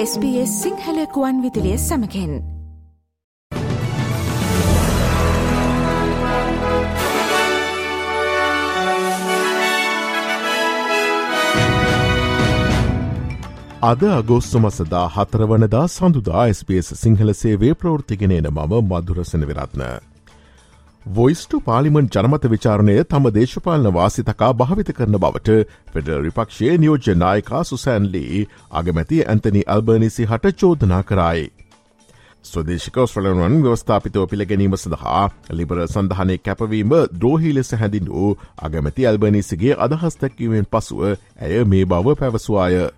SBS සිංහලකුවන් විදිලිය සමකෙන් අද අගෝස්තු මසදා හතරවනදා සඳුදා space Sinhala සේවේ ප්‍රෘතිගෙනන මම මදුරසන විරත්න. වොයිස්ට පාලිමන් ජනමත විචාරණය තම දේශපාලන වාසිතකා භාවිත කරන බවට ෆෙඩල් රිපක්ෂයේ නියෝජ්‍යනායකා සුසෑන්ලී අගමැති ඇන්තනි අල්බර්නිසි හට චෝදනා කරයි. ස්වදේශක ස්්‍රලනුවන් ව්‍යවස්ථාපිතව පිළිගැනීම සඳහා ලිබර සඳහනය කැපවීම ද්‍රෝහි ලෙස හැඳින් වූ අගමැති අල්බනිසිගේ අදහස්තැක්වීමෙන් පසුව ඇය මේ බව පැවසවාය.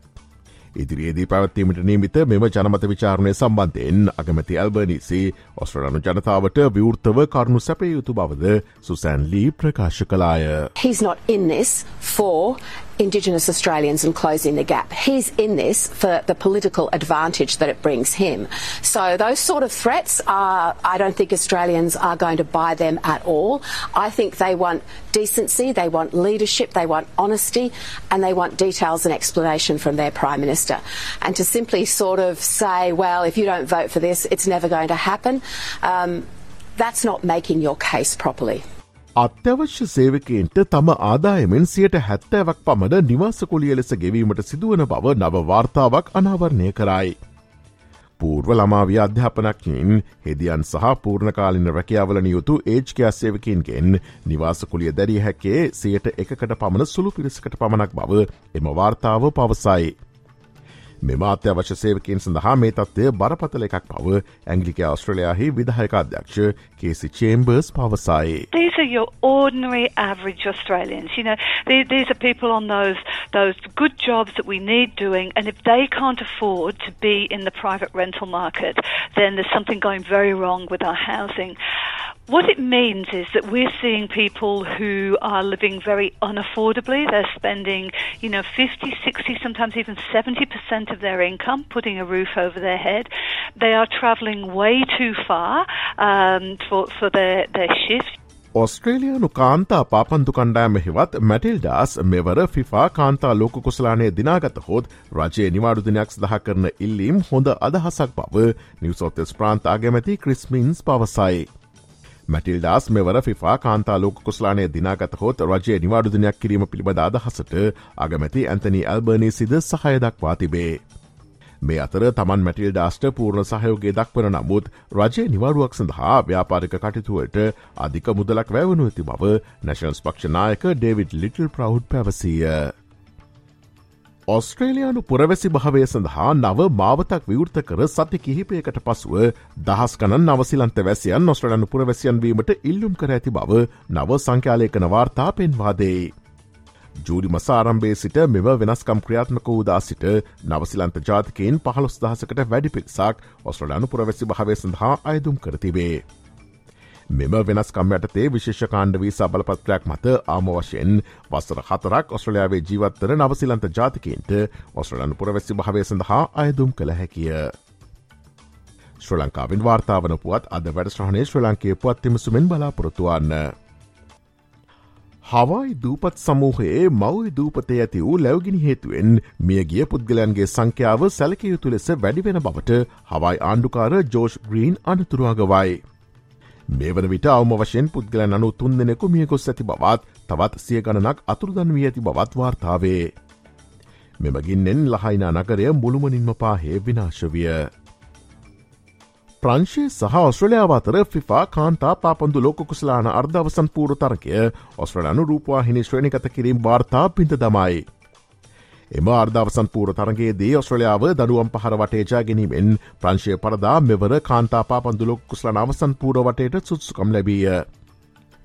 ඉදිරියේදී පැවත්වීමට නීමිත මෙම ජනමත විචාරණය සම්බන්ධයෙන් අගමැති ඇල්බනිසි ඔස්ට්‍රලනු ජනතාවට විවෘත්තව කරුණු සැපය යුතු බවද සුසැන්ලී ප්‍රකාශ කලාය. He's not in this for Indigenous Australians and closing the gap. He's in this for the political advantage that it brings him. So those sort of threats are, I don't think Australians are going to buy them at all. I think they want decency, they want leadership, they want honesty, and they want details and explanation from their Prime Minister. And to simply sort of say, well, if you don't vote for this, it's never going to happen, um, that's not making your case properly. අත්‍යවශ්‍ය සේවකයින්ට තම ආදායමෙන් සියට හැත්තෑවක් පමණ නිවාසකුලිය ලෙස ගෙවීමට සිදුවන බව නව වාර්තාවක් අනාවරණය කරයි. පූර්ව ළමාවිය අධ්‍යාපනක්කින් හෙදියන් සහ පූර්ණකාලින රැකියාවලන යුතු ඒජ්කයා සේවකින්ගෙන් නිවාසකුලිය දැරිය හැකේ සයට එකකට පමණ සුළු පිරිසකට පමණක් බව එම වාර්තාව පවසයි. මෙම අත්‍යවශ්‍ය සේවකින් සඳහා මේ තත්වය බරපතල එකක් පව ඇංගලික ඔස්ට්‍රලයාහි විදායක අධ්‍යක්ෂ කේසි චේම්බර්ස් පවසයි. These are your ordinary average Australians. You know, they, these are people on those those good jobs that we need doing, and if they can't afford to be in the private rental market, then there's something going very wrong with our housing. What it means is that we're seeing people who are living very unaffordably. They're spending, you know, 50, 60, sometimes even 70% of their income putting a roof over their head. They are travelling way too far um, for, for their, their shift. ඔස්ට්‍රේලියයානු කාන්තා පාපන්දු කණ්ඩෑම හෙවත් මැටිල්ඩාස් මෙවර FIFA කාන්තා ලෝක කුසලානය දිනාගත හොත් රජයේ නිවාඩු දිනයක් සඳහ කරන ඉල්ලීම් හොඳ අදහසක් බව නිවසෝතෙස් ප්‍රාන්ත අගමැති ක්‍රිස්මින්ස් පවසයි. මැටිල්ඩාස් මෙවර ෆිෆා කාන්තා ලෝක කුස්ලානය දිනාගත හොත් රජය නිවාඩු දිනයක් කිරීම පිළිබඳ අදහසට අගමැති ඇන්තනී ඇල්බර්නී සිද සහය දක්වා තිබේ. මේ අතර තමන් මැටිල් ඩාස්ට පූර්ණ සහයෝගේ දක්වන නමුත් රජය නිවරුවක් සඳහා ව්‍යාපාරික කටයුතුවට අධික මුදලක් වැෑවනු ඇති බව නැශන්ස් පක්ෂනායක ඩේවිඩ් ලිටල් ප්‍රව් පැවසීය. ඔස්ට්‍රේලයානු පුරවැසි භාවය සඳහා නව මාවතක් විවෘත කර සති කිහිපයකට පසුව දහස් කනන් නවසිලන්ත වැසියන් නොස්ට්‍රලනු පුරවැසියන් වීමට ඉල්ලුම් කර ඇති බව නව සංඛ්‍යාලයකන වාර්තා පෙන්වාදේ. ජූඩි මසාරම්භේ සිට මෙම වෙනස්කම් ක්‍රියාත්මක වූදා සිට නවසිලන්ත ජාතිකයෙන් පහළොස් දහසකට වැඩි පික්සක් ඔස්ට්‍රලනු පුරවැසි භාවය සඳහා අයදුම් කරතිබේ. මෙම වෙනස්කම් යටතේ විශේෂකාණ්ඩ වී සබලපත්‍රයක් මත ආම වශයෙන් වස්සර හතරක් ඔස්ට්‍රලයාාවේ ජීවත්තර නවසිලන්ත ජාතිකන්ට ඔස්ට්‍රලන් පුරවැසි භාවය සඳහා අයදුම් කළ හැකිය. ශ්‍ර ලංකාවෙන් වාර්තාාවන පුවත් අද වැඩස්්‍රහණය ශ්‍ර ලංකේ පුවත්තිමසුමෙන් බලාපොරොත්තුවන්න. හවයි දූපත් සමූහයේ මවයි දූපතය ඇති වූ ලැවගිනි හේතුවෙන් මියගිය පුද්ගලයන්ගේ සංඛ්‍යාව සැලකයුතු ලෙස වැඩිවෙන බවට හවයි ආණ්ඩුකාර ජෝෂ් ග්‍රීන් අනතුරුවගවයි. මේ වන විට අවම වශයෙන් පුද්ගලන් අනු තුන් දෙනෙකු මිය ගොස් ඇති බවත් තවත් සිය ගණනක් අතුරුදන් වී ඇති බවත් වාර්තාවේ. මෙමගින්නෙන් ලහයිනා නගරය මුළුමනින්ම පාහේ විනාශවිය. ප්‍රංශය සහ ඔස්ට්‍රලයාාව අතර ෆිෆා කාන්තා පාපන්දු ලෝක කුසලාන අර්ධවසන් පූරු තරකය ඔස්ට්‍රලනු රූපවාහිනි ශ්‍රණිකත කිරීම් වාර්තා පින්ට දමයි. එම අර්ධවසන් පූර තරගේදී ඔස්ට්‍රලියාව දඩුවම් පහර වටේ ජාගැනීමෙන් ප්‍රංශය පරදා මෙවර කාන්තාපා පන්දුලොක් කුස්ල නවසන් පූර වටේට සුත්සුකම් ලැබීය.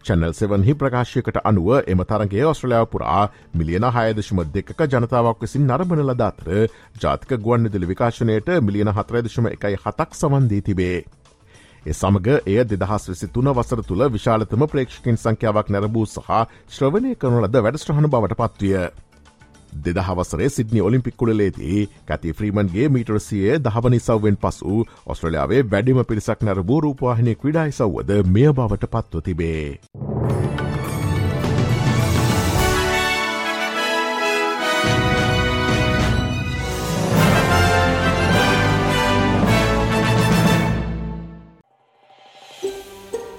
චැනල් සෙවන්හි ප්‍රකාශයකට අනුව එම තරගේ ඔස්ට්‍රලයාාව පුරා මිලියන හයදශම දෙක ජනතාවක් විසින් නරබන ලදාතර ජාතික ගුවන්නිදිලි විකාශනයට මිලියන හතරදශම එකයි හතක් සවන්දී තිබේ. ඒ සමග එය දෙදහස් වෙසි තුන වසර තුළ විශාලතම ප්‍රේක්ෂකින් සංඛ්‍යාවක් නැරබූ සහ ශ්‍රවණය කරනු ලද වැඩස්ට්‍රහණ බවට පත්විය. දෙදහවසරේ සිද්නි ඔලිම්පික් කුලේදී කැති ෆ්‍රීමන්ගේ මීටරසියේ දහවනි සව්වෙන් පසු ඔස්ට්‍රලයාාවේ වැඩිම පිරිසක් නැර බෝරූපවාහිනය ක්‍රඩායි සව්වද මෙය බවට පත්ව තිබේ.